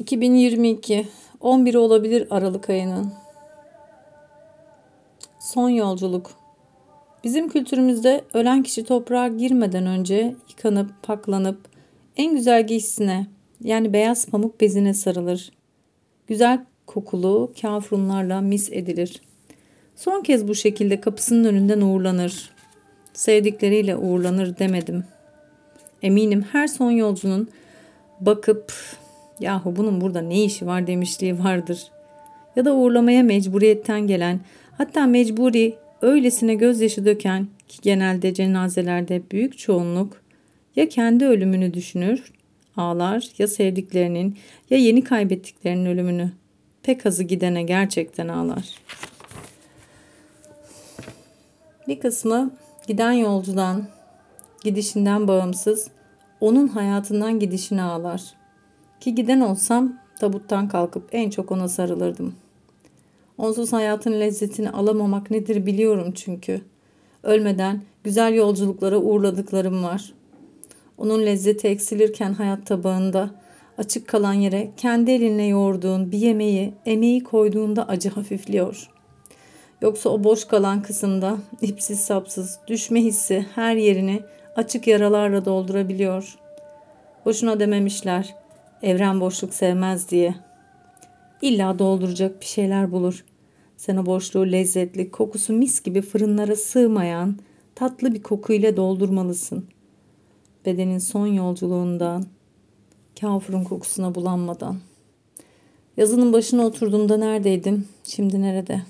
2022 11 olabilir Aralık ayının. Son yolculuk. Bizim kültürümüzde ölen kişi toprağa girmeden önce yıkanıp, paklanıp en güzel giysisine yani beyaz pamuk bezine sarılır. Güzel kokulu kafrunlarla mis edilir. Son kez bu şekilde kapısının önünden uğurlanır. Sevdikleriyle uğurlanır demedim. Eminim her son yolcunun bakıp yahu bunun burada ne işi var demişliği vardır. Ya da uğurlamaya mecburiyetten gelen hatta mecburi öylesine gözyaşı döken ki genelde cenazelerde büyük çoğunluk ya kendi ölümünü düşünür, ağlar ya sevdiklerinin ya yeni kaybettiklerinin ölümünü. Pek azı gidene gerçekten ağlar. Bir kısmı giden yolcudan, gidişinden bağımsız onun hayatından gidişine ağlar. Ki giden olsam tabuttan kalkıp en çok ona sarılırdım. Onsuz hayatın lezzetini alamamak nedir biliyorum çünkü. Ölmeden güzel yolculuklara uğurladıklarım var. Onun lezzeti eksilirken hayat tabağında açık kalan yere kendi elinle yoğurduğun bir yemeği, emeği koyduğunda acı hafifliyor. Yoksa o boş kalan kısımda ipsiz sapsız düşme hissi her yerini açık yaralarla doldurabiliyor. Boşuna dememişler. Evren boşluk sevmez diye. İlla dolduracak bir şeyler bulur. Sen o boşluğu lezzetli, kokusu mis gibi fırınlara sığmayan tatlı bir kokuyla doldurmalısın. Bedenin son yolculuğundan, kafurun kokusuna bulanmadan. Yazının başına oturduğumda neredeydim, şimdi nerede?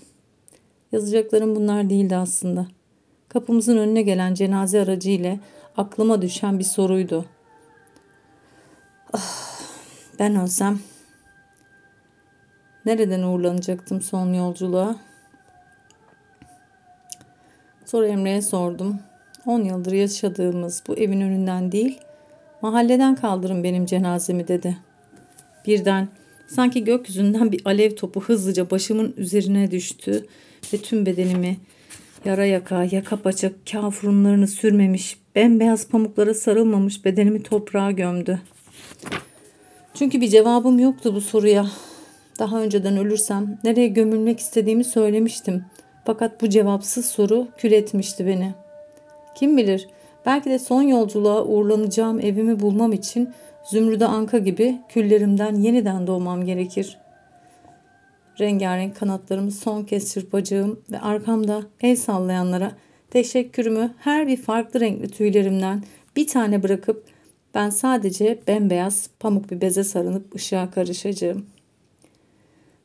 Yazacaklarım bunlar değildi aslında. Kapımızın önüne gelen cenaze aracı ile aklıma düşen bir soruydu. Ah, ben ölsem nereden uğurlanacaktım son yolculuğa? Sonra Emre'ye sordum. 10 yıldır yaşadığımız bu evin önünden değil, mahalleden kaldırın benim cenazemi dedi. Birden sanki gökyüzünden bir alev topu hızlıca başımın üzerine düştü ve tüm bedenimi yara yaka, yaka paça kafurunlarını sürmemiş, bembeyaz pamuklara sarılmamış bedenimi toprağa gömdü. Çünkü bir cevabım yoktu bu soruya. Daha önceden ölürsem nereye gömülmek istediğimi söylemiştim. Fakat bu cevapsız soru kül etmişti beni. Kim bilir belki de son yolculuğa uğurlanacağım evimi bulmam için Zümrüde Anka gibi küllerimden yeniden doğmam gerekir. Rengarenk kanatlarımı son kez çırpacağım ve arkamda el sallayanlara teşekkürümü her bir farklı renkli tüylerimden bir tane bırakıp ben sadece bembeyaz pamuk bir beze sarınıp ışığa karışacağım.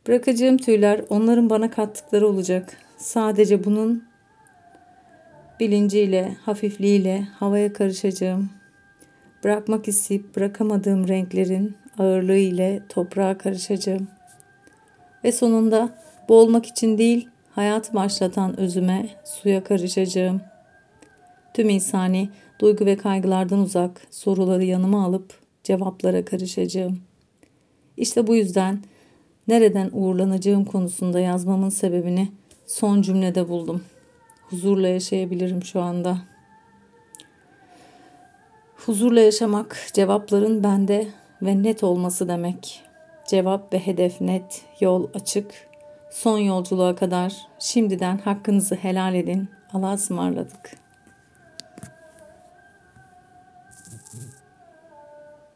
Bırakacağım tüyler onların bana kattıkları olacak. Sadece bunun bilinciyle, hafifliğiyle havaya karışacağım. Bırakmak isteyip bırakamadığım renklerin ağırlığı ile toprağa karışacağım. Ve sonunda boğulmak için değil, hayat başlatan özüme suya karışacağım. Tüm insani duygu ve kaygılardan uzak soruları yanıma alıp cevaplara karışacağım. İşte bu yüzden nereden uğurlanacağım konusunda yazmamın sebebini son cümlede buldum. Huzurla yaşayabilirim şu anda. Huzurla yaşamak cevapların bende ve net olması demek. Cevap ve hedef net, yol açık. Son yolculuğa kadar şimdiden hakkınızı helal edin. Allah'a ısmarladık.